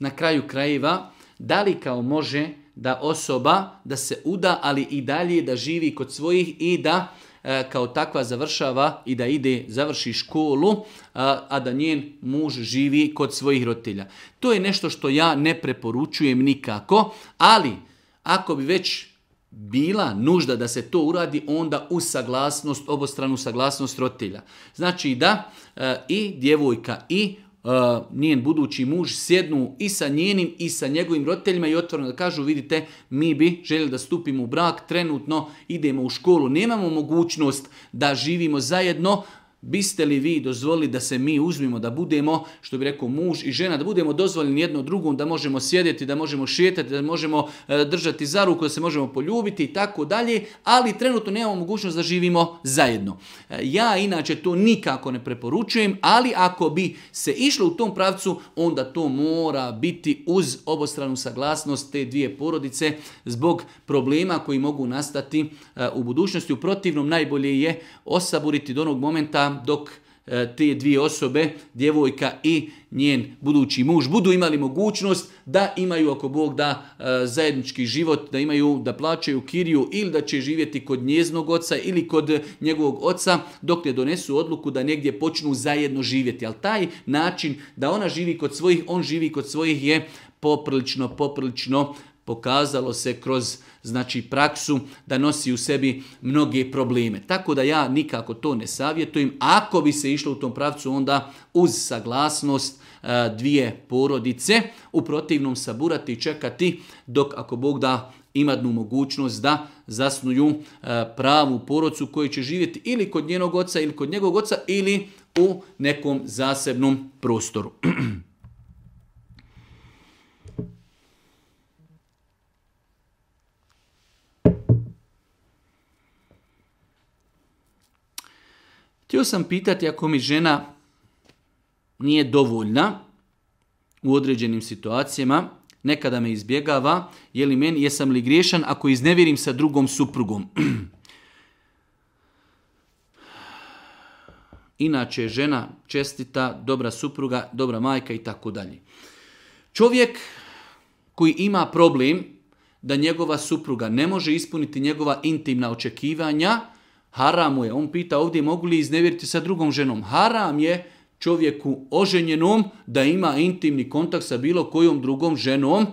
na kraju krajeva, da li kao može da osoba da se uda, ali i dalje da živi kod svojih i da e, kao takva završava i da ide, završi školu, e, a, da njen muž živi kod svojih roditelja. To je nešto što ja ne preporučujem nikako, ali ako bi već bila nužda da se to uradi onda u saglasnost, obostranu saglasnost roditelja. Znači da e, i djevojka i Uh, njen budući muž sjednu i sa njenim i sa njegovim roditeljima i otvoreno da kažu vidite mi bi željeli da stupimo u brak, trenutno idemo u školu, nemamo mogućnost da živimo zajedno, Biste li vi dozvolili da se mi uzmimo, da budemo, što bi rekao muž i žena, da budemo dozvoljeni jedno drugom, da možemo sjediti, da možemo šetati, da možemo e, držati za ruku, da se možemo poljubiti i tako dalje, ali trenutno nemamo mogućnost da živimo zajedno. E, ja inače to nikako ne preporučujem, ali ako bi se išlo u tom pravcu, onda to mora biti uz obostranu saglasnost te dvije porodice zbog problema koji mogu nastati e, u budućnosti. U protivnom najbolje je osaburiti do onog momenta dok e, te dvije osobe, djevojka i njen budući muž, budu imali mogućnost da imaju, ako Bog da, e, zajednički život, da imaju, da plaćaju kiriju ili da će živjeti kod njeznog oca ili kod njegovog oca dok ne donesu odluku da negdje počnu zajedno živjeti. Ali taj način da ona živi kod svojih, on živi kod svojih je poprilično, poprilično pokazalo se kroz znači praksu da nosi u sebi mnoge probleme. Tako da ja nikako to ne savjetujem. Ako bi se išlo u tom pravcu, onda uz saglasnost e, dvije porodice, u protivnom saburati i čekati dok ako Bog da imadnu mogućnost da zasnuju e, pravu porodcu koji će živjeti ili kod njenog oca ili kod njegovog oca ili u nekom zasebnom prostoru. Htio sam pitati ako mi žena nije dovoljna u određenim situacijama, nekada me izbjegava, je li meni, jesam li griješan ako iznevjerim sa drugom suprugom. Inače je žena čestita, dobra supruga, dobra majka i tako dalje. Čovjek koji ima problem da njegova supruga ne može ispuniti njegova intimna očekivanja, Haram je. On pita ovdje mogu li iznevjeriti sa drugom ženom. Haram je čovjeku oženjenom da ima intimni kontakt sa bilo kojom drugom ženom,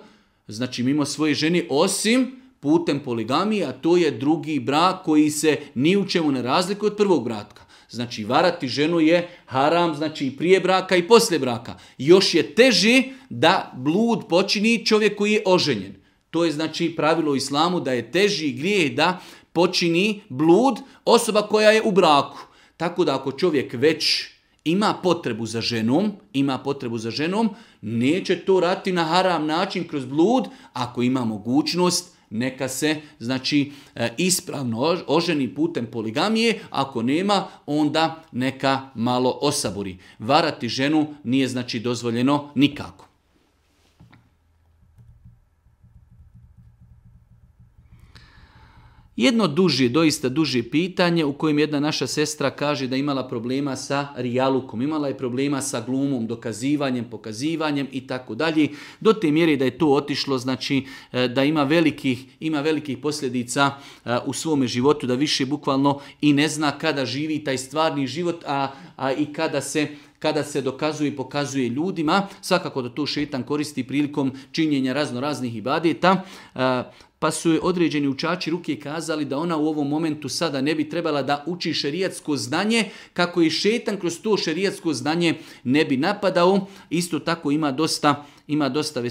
znači mimo svoje ženi, osim putem poligamije, a to je drugi brak koji se ni u čemu ne razlikuje od prvog bratka. Znači varati ženu je haram, znači i prije braka i poslije braka. Još je teži da blud počini čovjek koji je oženjen. To je znači pravilo u islamu da je teži grijeh da počini blud osoba koja je u braku. Tako da ako čovjek već ima potrebu za ženom, ima potrebu za ženom, neće to rati na haram način kroz blud, ako ima mogućnost neka se znači e, ispravno oženi putem poligamije, ako nema onda neka malo osabori. Varati ženu nije znači dozvoljeno nikako. Jedno duži, doista duži pitanje u kojem jedna naša sestra kaže da imala problema sa rijalukom, imala je problema sa glumom, dokazivanjem, pokazivanjem i tako dalje, do te mjere da je to otišlo, znači e, da ima velikih, ima velikih posljedica e, u svome životu, da više bukvalno i ne zna kada živi taj stvarni život, a, a i kada se kada se dokazuje i pokazuje ljudima, svakako da tu šetan koristi prilikom činjenja razno raznih ibadeta, e, pa su određeni učači ruke kazali da ona u ovom momentu sada ne bi trebala da uči šerijatsko znanje, kako i šetan kroz to šerijatsko znanje ne bi napadao. Isto tako ima dosta ima dosta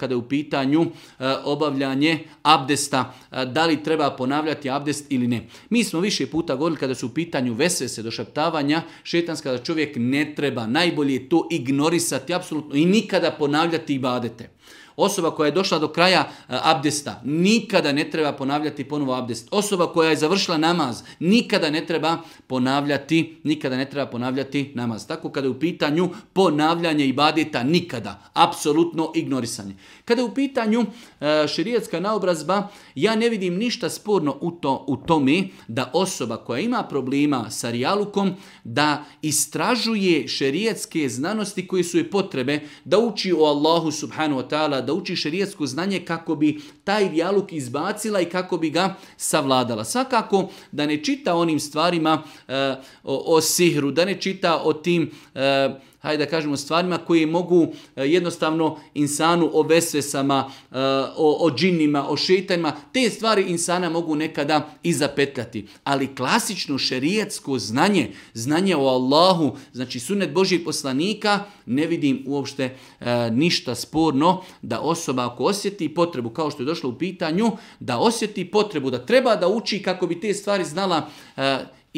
kada je u pitanju eh, obavljanje abdesta, eh, da li treba ponavljati abdest ili ne. Mi smo više puta govorili kada su u pitanju vesvese do šaptavanja, šetanska da čovjek ne treba, najbolje je to ignorisati apsolutno i nikada ponavljati i badete. Osoba koja je došla do kraja e, abdesta, nikada ne treba ponavljati ponovo abdest. Osoba koja je završila namaz, nikada ne treba ponavljati, nikada ne treba ponavljati namaz. Tako kada je u pitanju ponavljanje ibadeta, nikada. Apsolutno ignorisanje. Kada je u pitanju e, širijetska naobrazba, ja ne vidim ništa sporno u, to, u tome da osoba koja ima problema sa rijalukom, da istražuje širijetske znanosti koje su je potrebe, da uči o Allahu subhanu wa ta'ala, da uči šerijetsko znanje kako bi taj dijalog izbacila i kako bi ga savladala. Svakako da ne čita onim stvarima eh, o, o sihru, da ne čita o tim eh, hajde da kažemo, stvarima koje mogu e, jednostavno insanu o vesvesama, e, o, o džinima, o šetajima. te stvari insana mogu nekada i zapetljati. Ali klasično šerijetsko znanje, znanje o Allahu, znači sunet Božih poslanika, ne vidim uopšte e, ništa sporno da osoba ako osjeti potrebu, kao što je došlo u pitanju, da osjeti potrebu da treba da uči kako bi te stvari znala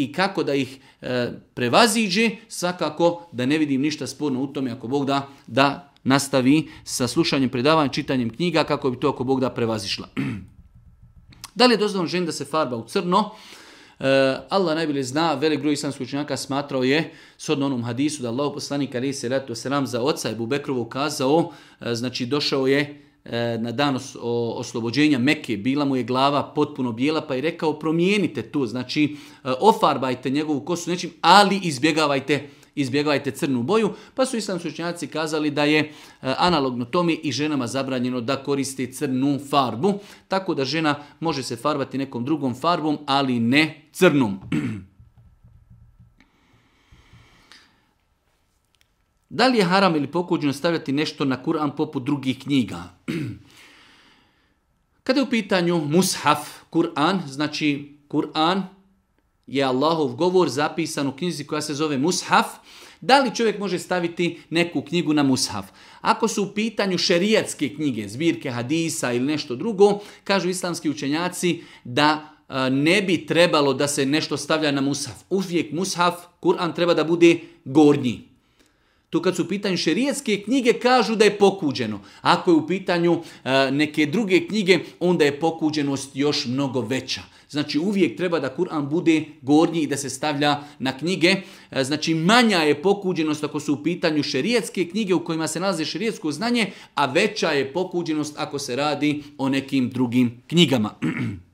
i kako da ih e, prevaziđe, svakako da ne vidim ništa sporno u tome ako Bog da, da nastavi sa slušanjem predavanja, čitanjem knjiga, kako bi to ako Bog da prevazišla. da li je dozvoljeno ženi da se farba u crno? E, Allah najbolje zna, velik broj sam učenjaka smatrao je, s onom hadisu, da Allah poslanika Ali se ratu seram za oca je Bubekrovo kazao, e, znači došao je E, na dan oslobođenja meke, bila mu je glava potpuno bijela, pa je rekao promijenite tu, znači e, ofarbajte njegovu kosu nečim, ali izbjegavajte izbjegavajte crnu boju, pa su islamski učenjaci kazali da je e, analogno tome i ženama zabranjeno da koriste crnu farbu, tako da žena može se farbati nekom drugom farbom, ali ne crnom. Da li je haram ili pokuđeno stavljati nešto na Kur'an poput drugih knjiga? Kada je u pitanju mushaf, Kur'an, znači Kur'an je Allahov govor zapisan u knjizi koja se zove mushaf, da li čovjek može staviti neku knjigu na mushaf? Ako su u pitanju šerijatske knjige, zbirke hadisa ili nešto drugo, kažu islamski učenjaci da e, ne bi trebalo da se nešto stavlja na mushaf. Uvijek mushaf, Kur'an treba da bude gornji. To kad su u pitanju šerijetske knjige kažu da je pokuđeno. Ako je u pitanju e, neke druge knjige, onda je pokuđenost još mnogo veća. Znači uvijek treba da Kur'an bude gornji i da se stavlja na knjige. E, znači manja je pokuđenost ako su u pitanju šerijetske knjige u kojima se nalaze šerijetsko znanje, a veća je pokuđenost ako se radi o nekim drugim knjigama.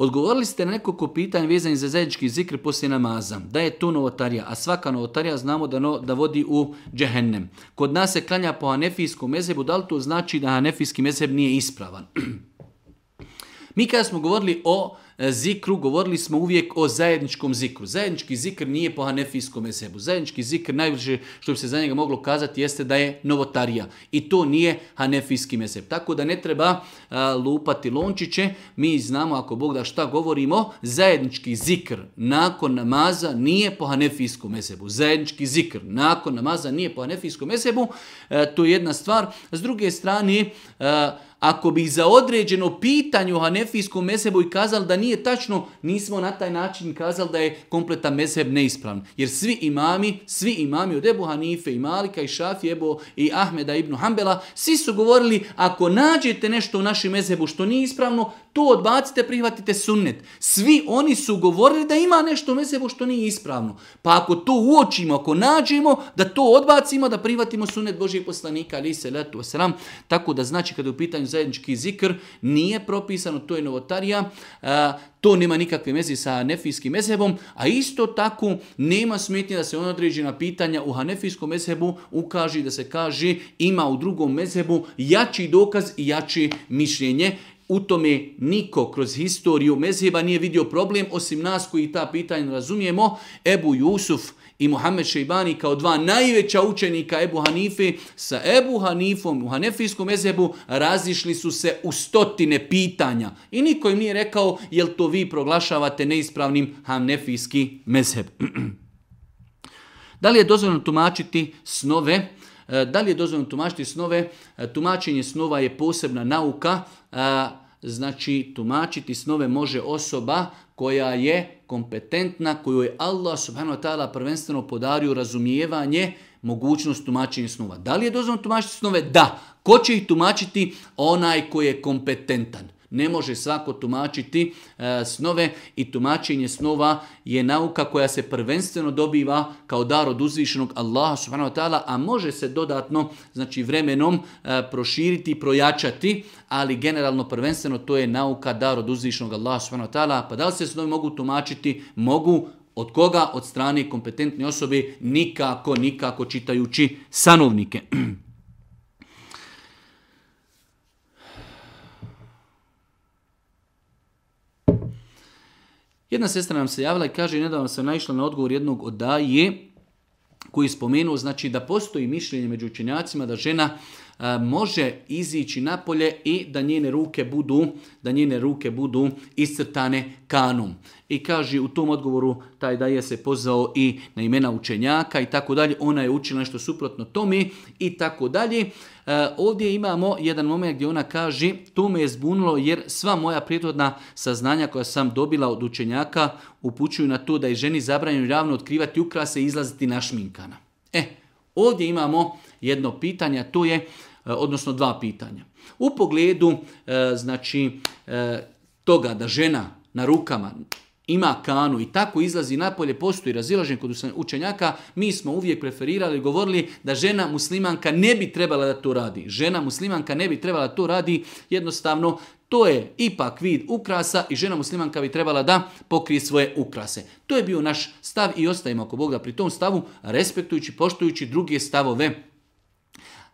Odgovorili ste na nekoliko pitanja vezanih za zajednički zikr poslije namaza. Da je tu novotarija, a svaka novotarija znamo da, da vodi u džehennem. Kod nas se klanja po hanefijskom mezebu, da li to znači da hanefijski mezeb nije ispravan? Mi kada smo govorili o E, zikru govorili smo uvijek o zajedničkom zikru. Zajednički zikr nije po hanefijskom mezhebu. Zajednički zikr najviše što bi se za njega moglo kazati jeste da je novotarija. I to nije hanefijski meseb. Tako da ne treba e, lupati lončiće. Mi znamo ako Bog da šta govorimo, zajednički zikr nakon namaza nije po hanefijskom mesebu. Zajednički zikr nakon namaza nije po hanefijskom mesebu. E, to je jedna stvar. S druge strane, ako bi za određeno pitanje u Hanefijskom mesebu i kazali da nije tačno, nismo na taj način kazali da je kompletan meseb neispravan. Jer svi imami, svi imami od Ebu Hanife i Malika i Šafi, Ebu i Ahmeda ibn Hanbela, svi su govorili ako nađete nešto u našem mesebu što nije ispravno, to odbacite, prihvatite sunnet. Svi oni su govorili da ima nešto u mesebu što nije ispravno. Pa ako to uočimo, ako nađemo, da to odbacimo, da prihvatimo sunnet Božih poslanika, ali se letu Tako da znači kada je u pitanju zajednički zikr nije propisano, to je novotarija, to nema nikakve veze sa hanefijskim mezhebom, a isto tako nema smetnje da se on određena pitanja u hanefijskom mezhebu ukaži da se kaže ima u drugom mezhebu jači dokaz i jači mišljenje. U tome niko kroz historiju mezheba nije vidio problem, osim nas koji ta pitanja razumijemo. Ebu Jusuf i Mohamed Šeibani kao dva najveća učenika Ebu Hanife sa Ebu Hanifom u Hanefijskom ezebu razišli su se u stotine pitanja i niko im nije rekao jel to vi proglašavate neispravnim Hanefijski mezheb. da li je dozvoljeno tumačiti snove? E, da li je dozvoljeno tumačiti snove? E, tumačenje snova je posebna nauka e, znači tumačiti snove može osoba koja je kompetentna, koju je Allah subhanahu wa ta'ala prvenstveno podario razumijevanje, mogućnost tumačenja snova. Da li je dozvoljeno tumačiti snove? Da. Ko će ih tumačiti? Onaj koji je kompetentan. Ne može svako tumačiti e, snove i tumačenje snova je nauka koja se prvenstveno dobiva kao dar od uzvišenog Allaha subhanahu wa ta'ala, a može se dodatno znači vremenom e, proširiti i projačati, ali generalno prvenstveno to je nauka dar od uzvišenog Allaha subhanahu wa ta'ala. Pa da li se snovi mogu tumačiti? Mogu, od koga? Od strane kompetentne osobe nikako, nikako čitajući sanovnike. Jedna sestra nam se javila i kaže, nedavno se naišla na odgovor jednog od daje koji je spomenuo znači, da postoji mišljenje među učenjacima da žena E, može izići napolje i da njene ruke budu da njene ruke budu iscrtane kanom. I kaže u tom odgovoru taj da je se pozvao i na imena učenjaka i tako dalje. Ona je učila nešto suprotno tome i tako dalje. E, ovdje imamo jedan moment gdje ona kaže to me je zbunilo jer sva moja prijetodna saznanja koja sam dobila od učenjaka upućuju na to da je ženi zabranjeno javno otkrivati ukrase i izlaziti šminkana. E, ovdje imamo jedno pitanje, to je E, odnosno dva pitanja. U pogledu e, znači e, toga da žena na rukama ima kanu i tako izlazi napolje, postoji razilažen kod učenjaka, mi smo uvijek preferirali i govorili da žena muslimanka ne bi trebala da to radi. Žena muslimanka ne bi trebala da to radi, jednostavno to je ipak vid ukrasa i žena muslimanka bi trebala da pokrije svoje ukrase. To je bio naš stav i ostajemo ako Bog da pri tom stavu, respektujući, poštujući druge stavove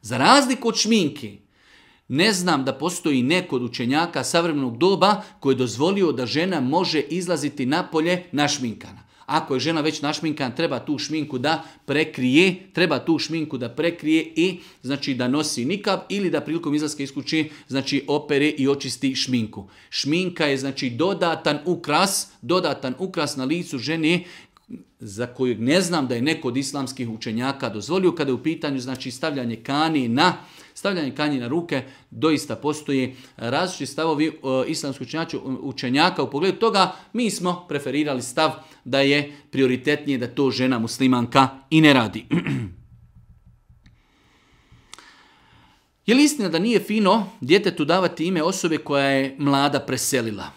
za razliku od šminki, ne znam da postoji neko od učenjaka savremenog doba koji je dozvolio da žena može izlaziti napolje našminkana. Ako je žena već našminkan, treba tu šminku da prekrije, treba tu šminku da prekrije i znači da nosi nikav ili da prilikom izlaska iz kuće znači opere i očisti šminku. Šminka je znači dodatan ukras, dodatan ukras na licu žene za kojeg ne znam da je neko od islamskih učenjaka dozvolio kada je u pitanju znači stavljanje kani na stavljanje kanji na ruke doista postoji različiti stavovi e, islamskih učenjaka u pogledu toga mi smo preferirali stav da je prioritetnije da to žena muslimanka i ne radi. je li istina da nije fino djetetu davati ime osobe koja je mlada preselila?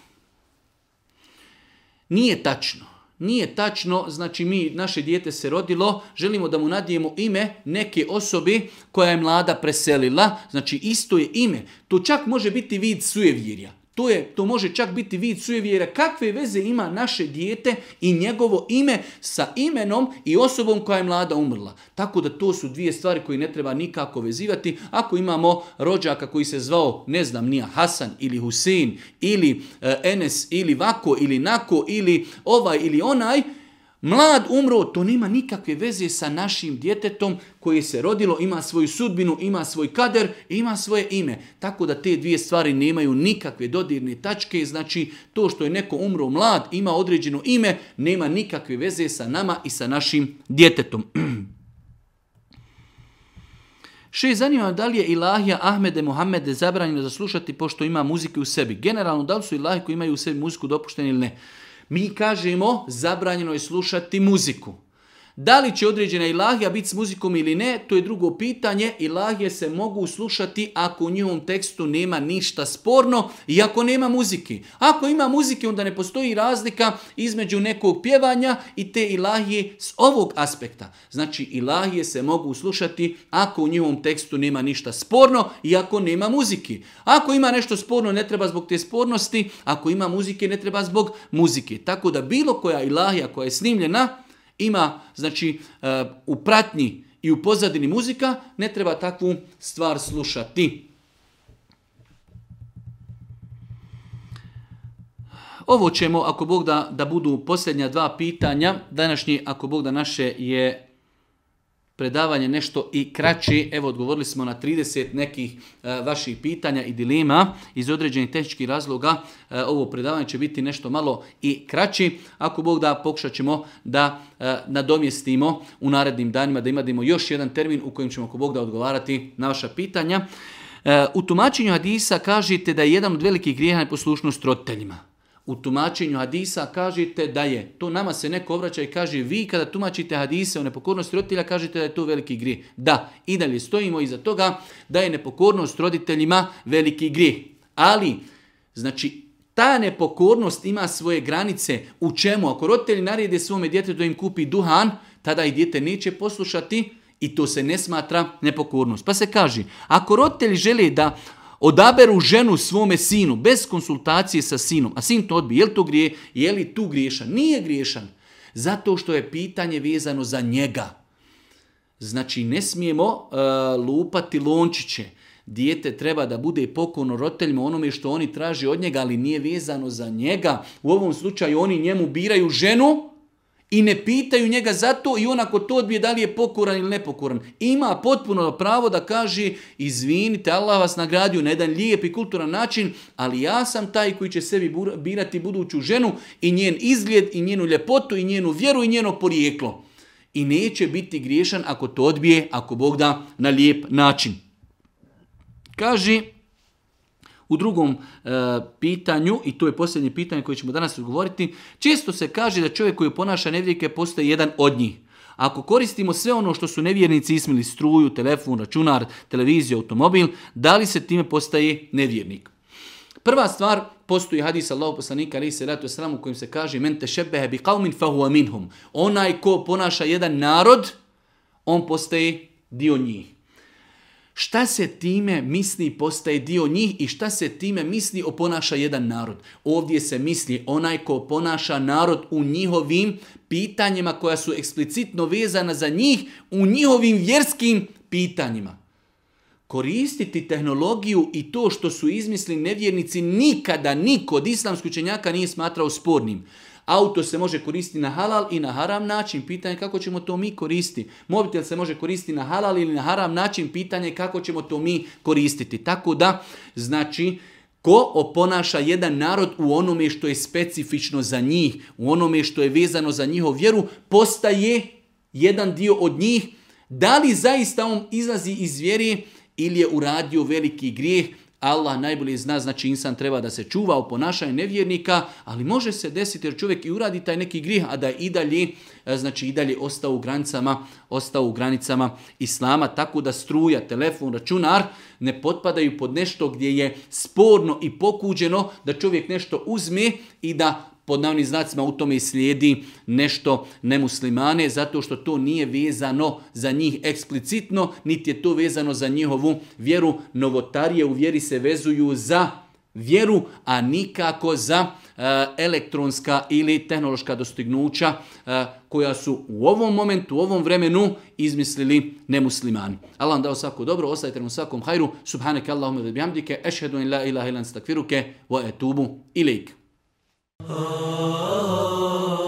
Nije tačno. Nije tačno, znači mi, naše dijete se rodilo, želimo da mu nadijemo ime neke osobi koja je mlada preselila, znači isto je ime. To čak može biti vid sujevjerja. To, je, to može čak biti vid sujevjera. Kakve veze ima naše dijete i njegovo ime sa imenom i osobom koja je mlada umrla? Tako da to su dvije stvari koje ne treba nikako vezivati. Ako imamo rođaka koji se zvao, ne znam, nija Hasan ili Husin ili e, Enes ili Vako ili Nako ili ovaj ili onaj, Mlad umro, to nema nikakve veze sa našim djetetom koje se rodilo, ima svoju sudbinu, ima svoj kader, ima svoje ime. Tako da te dvije stvari nemaju nikakve dodirne tačke, znači to što je neko umro mlad, ima određeno ime, nema nikakve veze sa nama i sa našim djetetom. Še zanima da li je Ilahija Ahmede Mohamede zabranjeno zaslušati pošto ima muzike u sebi. Generalno, da li su Ilahi koji imaju u sebi muziku dopušteni ili ne? Mi kažemo zabranjeno je slušati muziku. Da li će određena ilahija biti s muzikom ili ne, to je drugo pitanje. Ilahije se mogu slušati ako u njihovom tekstu nema ništa sporno i ako nema muziki. Ako ima muzike, onda ne postoji razlika između nekog pjevanja i te ilahije s ovog aspekta. Znači, ilahije se mogu slušati ako u njihovom tekstu nema ništa sporno i ako nema muziki. Ako ima nešto sporno, ne treba zbog te spornosti. Ako ima muzike, ne treba zbog muzike. Tako da bilo koja ilahija koja je snimljena, ima znači e, u pratnji i u pozadini muzika, ne treba takvu stvar slušati. Ovo ćemo, ako Bog da, da budu posljednja dva pitanja. Današnji, ako Bog da naše, je predavanje nešto i kraće. Evo, odgovorili smo na 30 nekih e, vaših pitanja i dilema iz određenih tehničkih razloga. E, ovo predavanje će biti nešto malo i kraći. Ako Bog da, pokušat ćemo da e, nadomjestimo u narednim danima, da imadimo još jedan termin u kojem ćemo, ako Bog da, odgovarati na vaša pitanja. U tumačenju Adisa kažete da je jedan od velikih grijeha neposlušnost roditeljima u tumačenju hadisa kažete da je, to nama se neko obraća i kaže vi kada tumačite hadise o nepokornosti roditelja kažete da je to veliki grijeh. Da, i dalje stojimo iza toga da je nepokornost roditeljima veliki grijeh. Ali, znači, ta nepokornost ima svoje granice. U čemu? Ako roditelji narede svome djetetu da im kupi duhan, tada i dijete neće poslušati i to se ne smatra nepokornost. Pa se kaže, ako roditelj želi da odaberu ženu svome sinu bez konsultacije sa sinom, a sin to odbije, je li to grije, je li tu griješan? Nije griješan, zato što je pitanje vezano za njega. Znači, ne smijemo e, lupati lončiće. Dijete treba da bude pokorno roditeljima onome što oni traži od njega, ali nije vezano za njega. U ovom slučaju oni njemu biraju ženu i ne pitaju njega zato i on ako to odbije da li je pokoran ili nepokoran. Ima potpuno pravo da kaže izvinite, Allah vas nagradio na jedan lijep i kulturan način, ali ja sam taj koji će sebi birati buduću ženu i njen izgled i njenu ljepotu i njenu vjeru i njeno porijeklo. I neće biti griješan ako to odbije, ako Bog da, na lijep način. Kaže, u drugom e, pitanju, i to je posljednje pitanje koje ćemo danas odgovoriti, često se kaže da čovjek koji ponaša nevjerike postaje jedan od njih. Ako koristimo sve ono što su nevjernici ismili, struju, telefon, računar, televiziju, automobil, da li se time postaje nevjernik? Prva stvar, postoji hadis Allahu poslanika ali se ratu sram u kojem se kaže men bi qaumin minhum. Onaj ko ponaša jedan narod, on postaje dio njih šta se time misli postaje dio njih i šta se time misli oponaša jedan narod. Ovdje se misli onaj ko ponaša narod u njihovim pitanjima koja su eksplicitno vezana za njih, u njihovim vjerskim pitanjima. Koristiti tehnologiju i to što su izmislili nevjernici nikada niko od islamskih učenjaka nije smatrao spornim. Auto se može koristiti na halal i na haram način. Pitanje kako ćemo to mi koristiti. Mobitel se može koristiti na halal ili na haram način. Pitanje kako ćemo to mi koristiti. Tako da, znači, Ko oponaša jedan narod u onome što je specifično za njih, u onome što je vezano za njihov vjeru, postaje jedan dio od njih. Da li zaista on izlazi iz vjeri ili je uradio veliki grijeh, Allah najbolje zna, znači insan treba da se čuva u ponašanju nevjernika, ali može se desiti jer čovjek i uradi taj neki grih, a da i dalje, e, znači i dalje ostao u granicama, ostao u granicama islama, tako da struja, telefon, računar ne potpadaju pod nešto gdje je sporno i pokuđeno da čovjek nešto uzme i da pod navnim znacima u tome i slijedi nešto nemuslimane, zato što to nije vezano za njih eksplicitno, niti je to vezano za njihovu vjeru. Novotarije u vjeri se vezuju za vjeru, a nikako za eh, elektronska ili tehnološka dostignuća eh, koja su u ovom momentu, u ovom vremenu izmislili nemuslimani. Allah vam dao svako dobro, ostavite nam svakom hajru, subhaneke Allahumma vebjamdike, bihamdike, ešhedu in la ilaha ilan stakfiruke, wa etubu ilik. Oh. oh, oh.